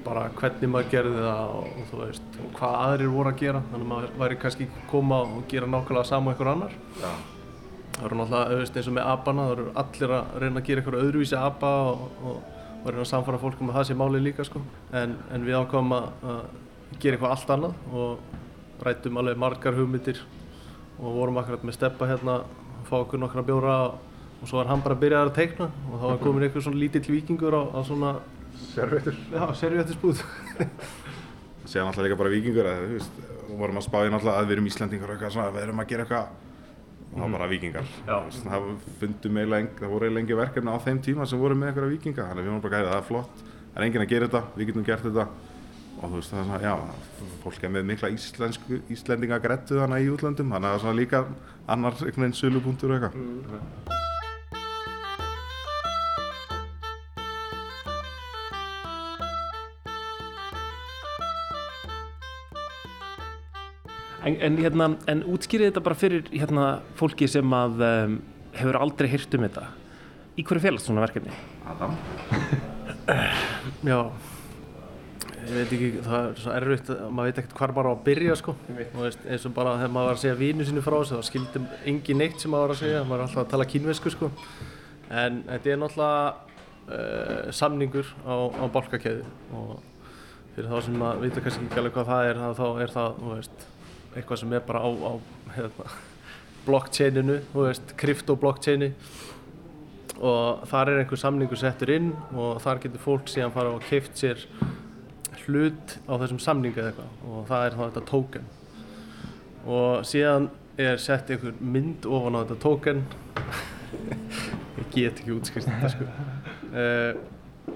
bara hvernig maður gerði það og, og veist, og hvað aðrir voru að gera, þannig að maður væri kannski koma og gera nákvæmlega sama eitthvað annar.
Já.
Það voru náttúrulega, eins og með abana, það voru allir að reyna að gera eitthvað öðruvísi aba og, og reyna að samfara fólkum að það sé máli líka, sko. En, en við ákveðum að, að gera eitthvað allt annað og rættum alveg margar hugmyndir og vorum akkurat með steppa hérna að fá okkur nokkra bjóra og svo var hann bara að byrja að teikna og þá var komin eitthvað svona lítill vikingur á, á svona
Servéttur?
Já, servéttisbúð
Sér náttúrulega líka bara vikingur að þú veist, vorum að spáði náttúrulega að við erum Íslandingar og eitthvað svona, við erum að gera eitthvað. Og það var bara vikingar það, eiginlega, það voru eiginlega engi verkefni á þeim tíma sem voru með eitthvað vikinga þannig að við vorum bara gæðið, það er flott. Það er enginn að gera þetta, við getum gert þetta og þú veist það er svona, já, fólk er með mikla íslensku, íslendinga grettu þannig í útlöndum, þannig að það er svona líka annar einhvern veginn sölupunktur og eitthvað. Mm.
En, en, hérna, en útskýrið þetta bara fyrir hérna, fólki sem að um, hefur aldrei hýrt um þetta. Í hverju félagst svona verkefni?
Adam?
já, ég veit ekki, það er svo erfitt, maður veit ekkert hvar bara á að byrja sko. Veist, eins og bara þegar maður var að segja vínu sinni frá þessu, þá skildi engin neitt sem maður var að segja, maður er alltaf að tala kínvesku sko. En þetta er náttúrulega uh, samningur á, á bálkakeiði og fyrir þá sem maður veit kannski ekki alveg hvað það er, þá er það, þú veist, eitthvað sem er bara á, á hérna, blockchaininu, þú veist, krypto-blockchaini og þar er einhver samningur settur inn og þar getur fólk síðan fara og keift sér hlut á þessum samningu eða eitthvað. Og það er þá þetta token. Og síðan er sett einhver mynd ofan á þetta token. Ég get ekki útskrift þetta sko. Uh,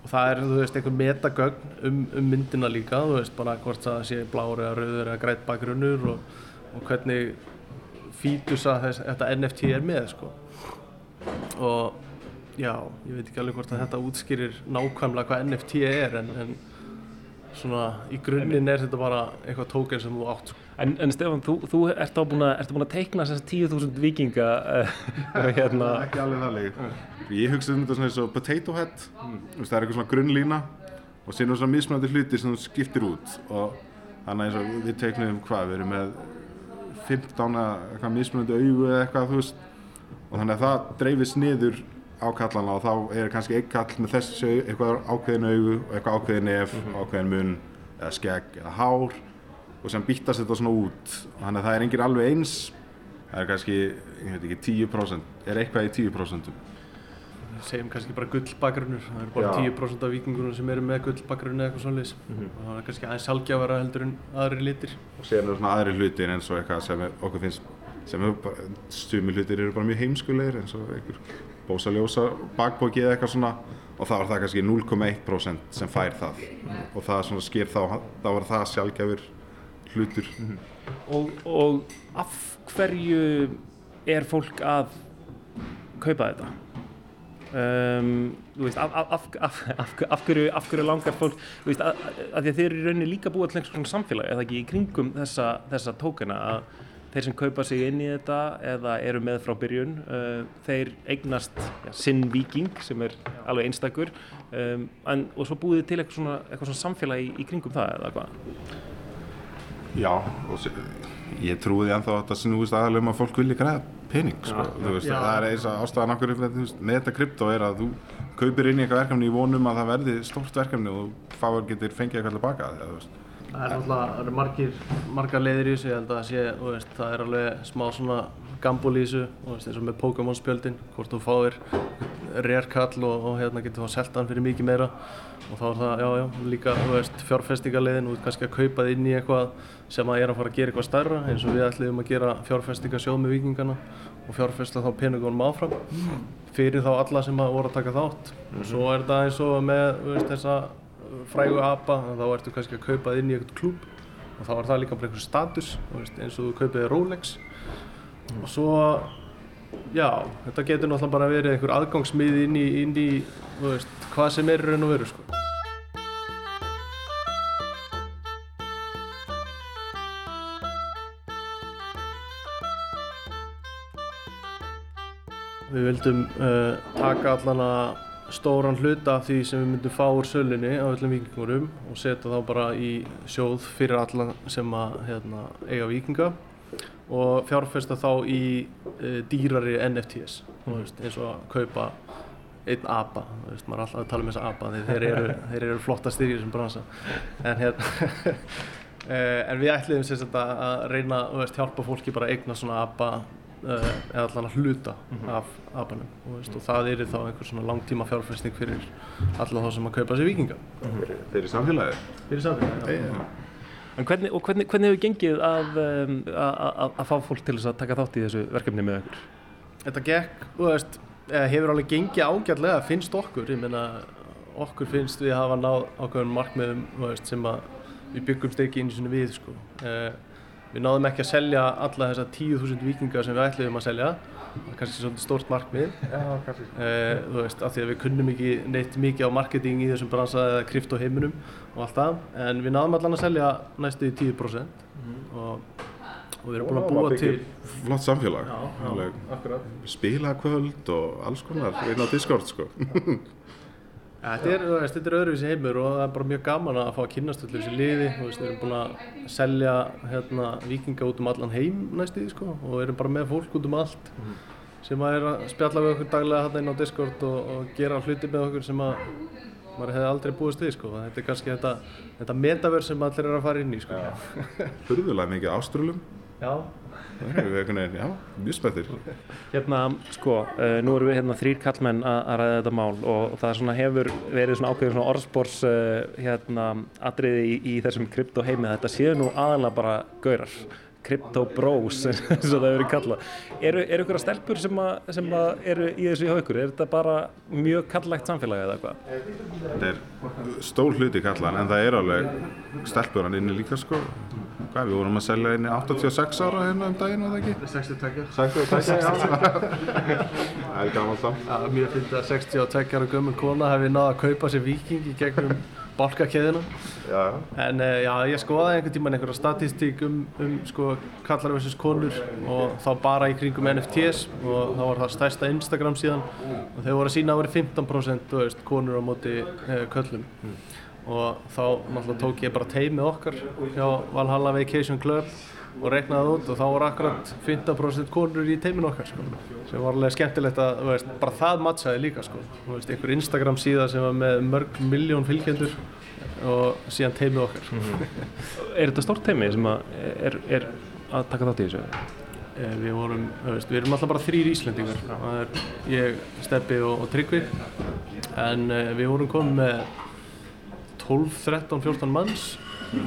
og það er, þú veist, einhver metagögn um, um myndina líka, þú veist, bara hvort það sé blár eða rauður eða grætt bakgrunnur og, og hvernig fítusa þess, þetta NFT er með, sko. Og já, ég veit ekki alveg hvort að þetta útskýrir nákvæmlega hvað NFT er en, en svona í grunninn er þetta bara eitthvað tóken sem þú átt
En, en Stefán, þú, þú ert á búin að, að teikna þessast 10.000 vikinga uh, hérna
Ekki alveg þannig. Ég hugsa um þetta svona eins og potato head. Mm. það er eitthvað svona grunnlína og síðan svona mismunandi hlutir sem þú skiptir út. Og þannig eins og við teiknum hvað, við erum með 15 eitthvað mismunandi auðu eða eitthvað og þannig að það dreifist niður á kallana og þá er kannski einn kall með þessu eitthvað ákveðin augu og eitthvað ákveðin nef, mm -hmm. ákveðin munn eða skegg eða hár og sem býttast þetta svona út þannig að það er engin alveg eins það er kannski, ég veit ekki, 10% er eitthvað í 10%
segjum kannski bara gullbakgrunur það er bara Já. 10% af vikingunum sem eru með gullbakgrunni eða eitthvað svolítið mm -hmm. og það er kannski aðeins sjálfgjafara heldur en aðri litir
og séðan eru svona aðri hlutir eins og eitthvað sem okkur finnst sem stumi hlutir eru bara mjög heimskulegir eins og einhver bósaljósa bakbóki eða eitthvað svona og þá er það kannski 0,1% sem fær það og það svona sker þá, þá er það sjálfgjafur hlutur
og, og af hverju er fólk að kaupa þetta? Um, veist, af, af, af, hverju, af hverju langar fólk veist, að, að því að þeir eru rauninni líka búið til einhvers konar samfélag, eða ekki í kringum þessa, þessa tókana að þeir sem kaupa sig inn í þetta eða eru með frá byrjun uh, þeir eignast ja, sinn viking sem er alveg einstakur um, en, og svo búið til eitthvað svona, eitthvað svona samfélag í, í kringum það eða hvað?
Já, og ég trúi ennþá að þetta snúist aðalega um að fólk vilja græða pening sko. veist, það er eins að ástæðan okkur með þetta krypto er að þú kaupir inn í eitthvað verkefni í vonum að það verði stórt verkefni og þú fáir getur fengið eitthvað tilbaka
Það er náttúrulega margir, margar leiðir í þessu, ég held að sé, veist, það er alveg smá svona gambul í þessu, veist, eins og með Pokémon spjöldin, hvort þú fáir rérkall og, og hérna getur þá selta hann fyrir mikið meira. Og þá er það, já, já, líka, þú veist, fjárfestingarleiðin. Og kannski að kaupa þið inn í eitthvað sem að er að fara að gera eitthvað stærra, eins og við ætlum að gera fjárfestingarsjóð með vikingana og fjárfesta þá peningunum áfram fyrir þá alla sem að voru að taka þátt. Og svo er það eins og með, þú veist, þessa frægu apa þá ertu kannski að kaupa inn í eitthvað klúb og þá er það líka bara einhvers status veist, eins og þú kaupið Rolex mm. og svo já, þetta getur náttúrulega bara verið einhver aðgangsmið inn í, inn í veist, hvað sem er raun og veru sko. Við vildum uh, taka allan að stóran hluta af því sem við myndum fá úr sölunni á öllum vikingurum og setja þá bara í sjóð fyrir alla sem að hérna, eiga vikinga og fjárfesta þá í e, dýrari NFTs mm. veist, eins og að kaupa einn apa, veist, maður er alltaf að tala um þessa apa því þeir eru, þeir eru flottastir í þessum bransa en, hérna, en við ætlum að, að reyna að hjálpa fólki bara að eigna svona apa Eh, eða allan að hluta mm -hmm. af apanum og, veist, og það er þá einhver svona langtíma fjárfæsting fyrir alla þá sem að kaupa sér vikinga mm
-hmm. Fyrir samfélagið?
Fyrir samfélagið, já.
En hvernig, og hvernig, hvernig hefur gengið að, um, að, að fá fólk til þess að taka þátt í þessu verkefni með ykkur?
Þetta gekk, þú veist, hefur alveg gengið ágætlega, finnst okkur, ég meina okkur finnst við hafa náð ákveðin markmiðum veist, sem við byggumst ekki einu svona við sko. Við náðum ekki að selja alla þessar 10.000 vikingar sem við ætliðum að selja. Það er kannski svolítið stórt markmið.
Já, kannski.
Eh, þú veist, af því að við kunnum ekki neitt mikið á marketing í þessum bransa eða kryptoheiminum og allt það. En við náðum allan að selja næstu í 10% mm. og, og við erum búin að búa til...
Flott samfélag.
Já, já, akkurat.
Spilakvöld og alls konar, einn á Discord sko.
Þetta er, er öðruvísi heimur og það er bara mjög gaman að fá að kynast allir þessi liði veist, við erum búin að selja hérna, vikinga út um allan heim næstu sko, og við erum bara með fólk út um allt mm. sem að er að spjalla við okkur daglega hérna inn á Discord og, og gera hluti með okkur sem að maður hefði aldrei búist við sko. þetta er kannski þetta, þetta metaverð sem allir er að fara inn í sko.
Hurðulega mikið áströlum
Já.
Já, mjög spettir
Hérna, sko, uh, nú erum við hérna þrýr kallmenn að ræða þetta mál og það svona hefur verið svona ákveður svona orðspórs uh, hérna atriði í, í þessum kryptoheimi þetta séu nú aðalega bara gaurar kryptobros eins og það hefur verið kallað eru, eru ykkur að stelpur sem, að, sem að eru í þessu hjá ykkur, er þetta bara mjög kallægt samfélagi eða hvað?
Þetta er stól hluti kallan en það er alveg stelpur hann inni líka sko Hvað, við vorum að selja einni 86 ára hérna um daginn, var það ekki?
62.
62, já. Það er gaman.
Já, mér finnst að 62 ára gömur kona hefði náða að kaupa sér viking í gegnum bálkakeðina. En uh, já, ég skoðaði einhvern tíman einhverja statistík um, um sko kallar vs. konur og þá bara í kringum NFTs og þá var það stærsta Instagram síðan og þau voru að sína að vera 15% veist, konur á móti uh, köllum. Mm og þá náttúrulega tók ég bara teimið okkar hjá Valhalla Vacation Club og reiknaði út og þá var akkurat 15% konur í teiminu okkar sko. sem var alveg skemmtilegt að veist, bara það mattsaði líka sko. veist, einhver Instagram síða sem var með mörg miljón fylgjendur og síðan teimið okkar mm -hmm.
Er þetta stórt teimi sem að er, er að taka þátt í þessu?
Eh, við vorum, veist, við erum alltaf bara þrýr Íslendingar það er ég, Steppi og, og Tryggvi en eh, við vorum komið með 12, 13, 14 manns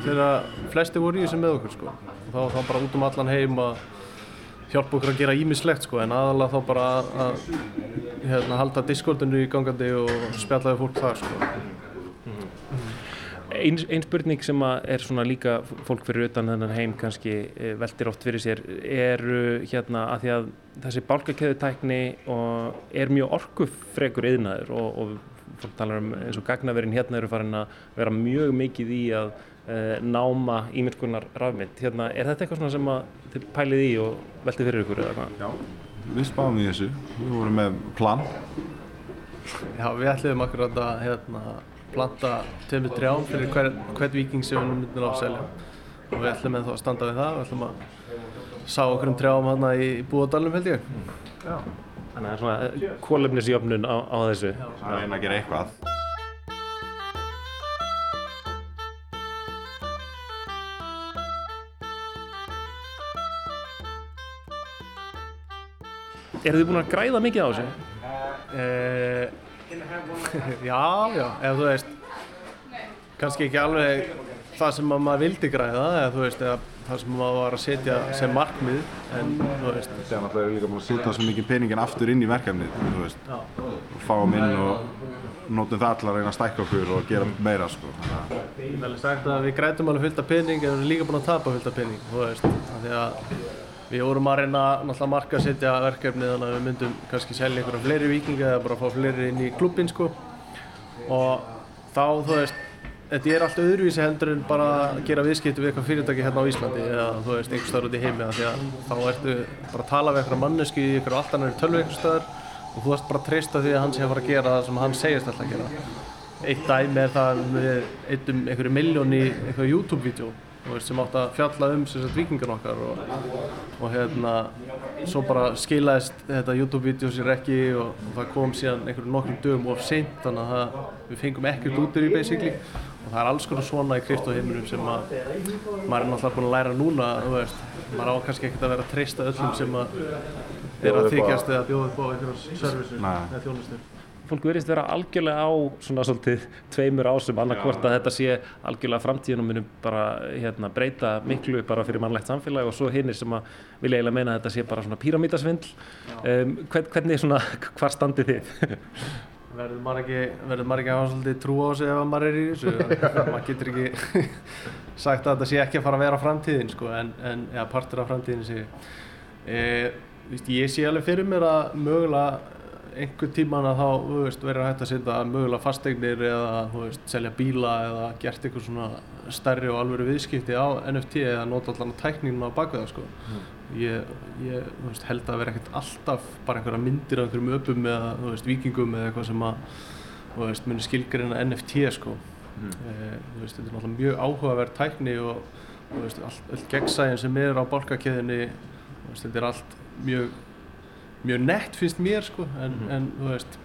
þegar flesti voru í þessu með okkur sko. Þá, þá bara út um allan heim að hjálpa okkur að gera ímislegt sko, en aðalega þá bara að hérna, halda diskordinu í gangandi og spjallaði fólk þar sko.
-hmm. Einn ein spurning sem er svona líka fólk fyrir utan þennan heim kannski eh, veldir oft fyrir sér eru hérna að því að þessi bálkakeðutækni er mjög orkufregur yðnaður og, og fólk talar um eins og gagnaverin hérna eru farin að vera mjög mikið í að náma ímyrkunar rafmynd. Hérna, er þetta eitthvað sem þið pælið í og veldir fyrir ykkur eða hvað?
Já, við spáum í þessu. Við vorum með plan.
Já, við ætlum akkurat að hérna planta tveimur trjám fyrir hvern, hvern viking sem við myndum að selja og við ætlum að standa við það við ætlum að sá okkur um trjám hérna í búadalum held ég
Já. Þannig að það er svona kólefnisjöfnun á, á þessu
Það er einn að gera eitthvað
Er þið búin að græða mikið á þessu?
Eh, já, já, ef þú veist kannski ekki alveg það sem maður vildi græða eða þú veist, eða það sem maður var að setja sem markmið en þú veist.
Það er náttúrulega líka búin að setja svo mikið peningin aftur inn í verkefnið, þú veist. Og fáum inn og nótum það allar að reyna að stækka okkur og gera meira sko.
Ég hef alveg sagt að við grætum alveg fullt af pening en við erum líka búin að tapa fullt af pening, þú veist því að við vorum að reyna náttúrulega marka að setja verkefnið þannig að við myndum kannski selja einhverja fleiri vikinga eða bara fá fleiri inn í klubbin sko. Og þá þú veist þetta er allt öðruvísi heldur en bara að gera viðskipti við eitthvað fyrirtæki hérna á Íslandi eða þú veist einhver staðar út í heimi því að þá ertu bara að tala við eitthvað mannesku í eitthvað allt annar tölvu einhver staðar og þú ert bara að treysta því að hann sé að fara að gera það sem hann segist alltaf að gera. Eitt dæmi er það við eittum einhverju miljón í eitthvað YouTube-vídeó sem átt að fjalla um vikingan okkar og, og hérna svo bara skilaðist þetta YouTube-vídeó sér ekki og, og það kom síðan einhverjum nokkrum dögum of seint þannig að það, við fengum ekkert út í basically. Og það er alls konar svona í kryptoheiminum sem að maður er náttúrulega búin að læra núna veist, maður á kannski ekkert að vera að treysta öllum sem að er að þykjast eða bjóða upp á einhverjum servisu eða þjónustur
fólk verðist vera algjörlega á svona svolítið tveimur ásum annarkvort að þetta sé algjörlega framtíðin og munum bara hérna, breyta miklu bara fyrir mannlegt samfélag og svo hinnir sem að vilja eiginlega meina að þetta sé bara svona píramítasvindl um, hvern, hvernig svona, hvar standið þið?
Verður maður ekki, verður maður ekki að hafa svolítið trú á sig ef maður er í þessu? Maður getur ekki sagt að þetta sé ekki að fara að vera framtíðin sko, en, en ja, partur af framtíðin sé e, ég sé alveg fyrir mér að mögulega einhver tíman að þá verður hægt að setja mögulega fasteignir eða veist, selja bíla eða gert eitthvað svona stærri og alveg viðskipti á NFT eða nota allan tækningum á bakveða sko. Mm. Ég, ég veist, held að vera ekkert alltaf bara einhverja myndir af einhverjum öpum eða veist, vikingum eða eitthvað sem að muni skilgreina NFT sko. Mm. E, þetta er náttúrulega mjög áhugaverð tækni og all gegnsæðin sem er á bálkakeðinni þetta er allt mjög mjög nett finnst mér sko en, mm en þú veist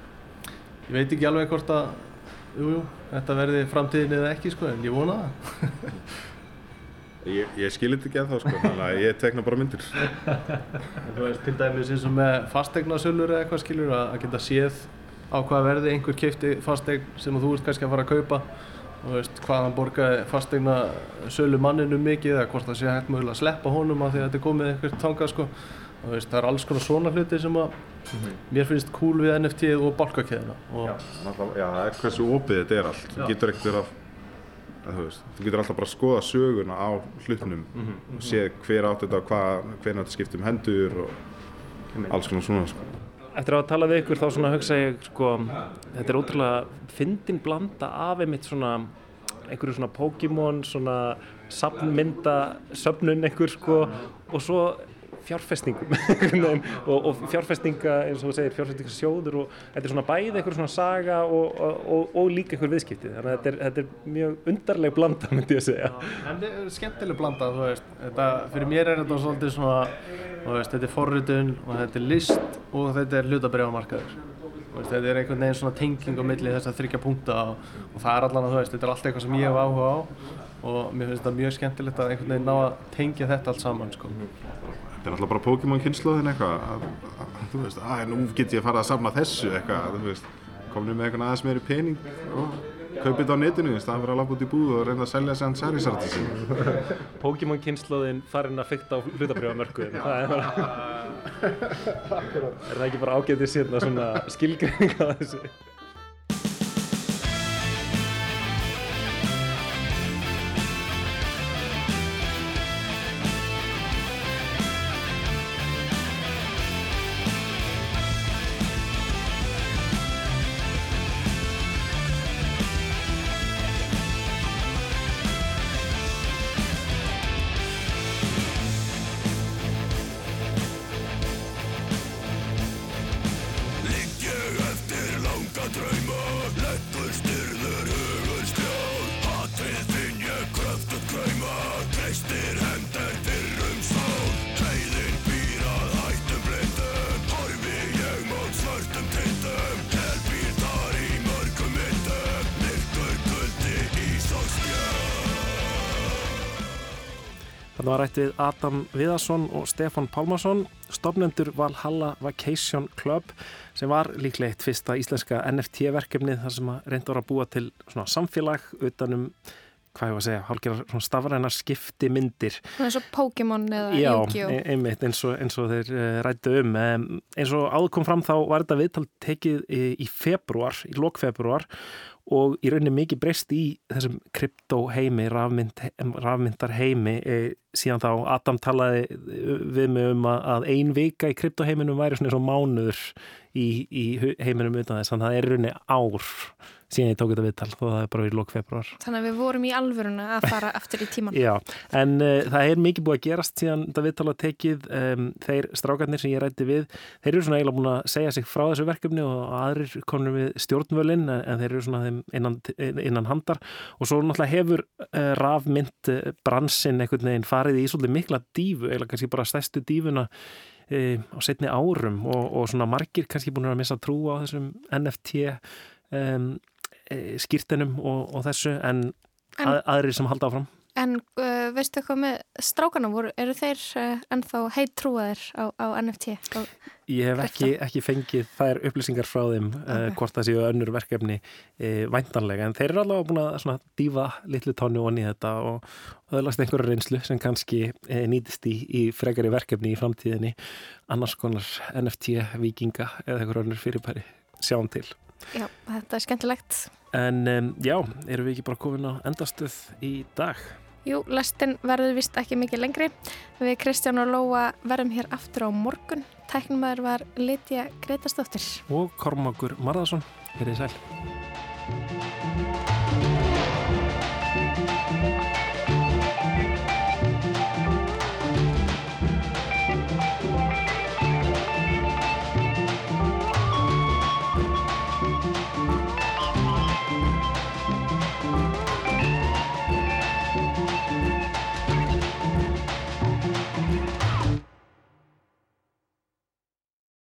ég veit ekki alveg hvort að jú, jú, þetta verði framtíðin eða ekki sko en ég vona það.
Ég, ég skilit ekki að það sko þannig að ég tekna bara myndir.
Þú veist til dæmis eins og með fastegnasölur eða eitthvað skilur að, að geta séð á hvað verði einhver keipti fastegn sem þú ert kannski að fara að kaupa. Og veist hvaðan borgaði fastegna sölu manninu mikið eða hvort það sé hægt mögulega að sleppa honum að því að þetta er komið eitthvað tanga sko Veist, það er alls konar svona hluti sem að mm -hmm. mér finnst cool við NFT og balkakeðina
Já, já, það er hversu opið þetta er allt þú getur ekkert verið að þú, getur alltaf bara að skoða söguna á hlutnum mm -hmm. og sé hver átt þetta hvernig þetta skiptum hendur og alls konar svona sko.
Eftir að tala við ykkur þá svona hugsa ég sko, þetta er ótrúlega fyndin blanda af einmitt svona einhverju svona Pokémon svona safnmynda söfnun einhver sko og svo fjárfestingum og, og fjárfestinga eins og þú segir fjárfestingasjóður og þetta er svona bæði eitthvað svona saga og, og, og líka eitthvað viðskipti. Þannig að þetta er, þetta er mjög undarleg blanda myndi ég að segja
þetta er skemmtileg blanda þú veist. Þetta, fyrir mér er þetta svolítið svona veist, þetta er forritun og þetta er list og þetta er hlutabriðamarkaður þetta er einhvern veginn svona tenging á milli þess að þryggja punkta og það er allan að þú veist þetta er allt eitthvað sem ég hef áhuga á og mér finnst þetta mjög skemmtilegt að einhvern veginn ná að tengja þetta allt saman sko.
Þetta er alltaf bara Pokémon kynnslóðin eitthvað, þú veist, að nú get ég að fara að safna þessu eitthvað, þú veist, kominu með eitthvað aðeins meiri pening og kaupið þetta á netinu í staðan fyrir að lappa út í búð og reynda að selja sér hans Charizard sín.
Pokémon kynnslóðin farin að fykta á hlutabrjóðamörkuðin, það er bara, er það ekki bara ágætið sérna svona skilgreining á þessu? Rætt við Adam Viðarsson og Stefan Pálmarsson, stofnendur Valhalla Vacation Club sem var líklega eitt fyrsta íslenska NFT-verkefnið þar sem að reynda að búa til samfélag utanum hvað ég var að segja, hálfgerðar stafrænar skipti myndir.
eins og Pokémon eða
Yu-Gi-Oh! Já, einmitt eins og, eins og þeir uh, rættu um. Eins og áður kom fram þá var þetta viðtal tekið í, í februar, í lokfebruar og í rauninni mikið breyst í þessum kryptoheimi, rafmynd, rafmyndar heimi e, síðan þá Adam talaði við mig um að, ein vika í kryptoheiminum væri svona mánuður í, í heiminum utan þess, þannig að það er rauninni ár síðan ég tók þetta viðtal þó það er bara verið lók februar.
Þannig að við vorum í alvöruna að fara aftur í tíman.
Já, en uh, það er mikið búið að gerast síðan þetta viðtal að tekið um, þeir strákarnir sem ég rætti við, þeir eru svona eiginlega búin að segja sig frá þessu verkefni og aðrir konur við stjórnvölinn en þeir eru svona innan, innan handar og svo náttúrulega hefur uh, rafmynd uh, bransin einhvern veginn farið í svolítið mikla dífu, eiginlega kannski bara stæstu dífuna á setni árum og, og svona margir kannski búin að missa trú á þessum NFT um, E, skýrtinum og, og þessu en, en að, aðrir sem halda áfram.
En uh, veistu eitthvað með strákana voru, eru þeir uh, ennþá heit trúaðir á, á NFT? Á
ég hef ekki, ekki fengið þær upplýsingar frá þeim uh, okay. uh, hvort það séu önnur verkefni væntanlega en þeir eru alveg búin að dífa litlu tónu onni þetta og öðlast einhverju reynslu sem kannski nýtist í, í fregari verkefni í framtíðinni annars konar NFT vikinga eða einhverju önnur fyrirbæri sjáum til.
Já, þetta er skemmtilegt.
En um, já, eru við ekki bara komin á endastuð í dag?
Jú, lestin verður vist ekki mikið lengri. Við Kristján og Lóa verðum hér aftur á morgun. Tæknumæður var Litja Gretastóttir.
Og Kormákur Marðarsson. Er þið sæl?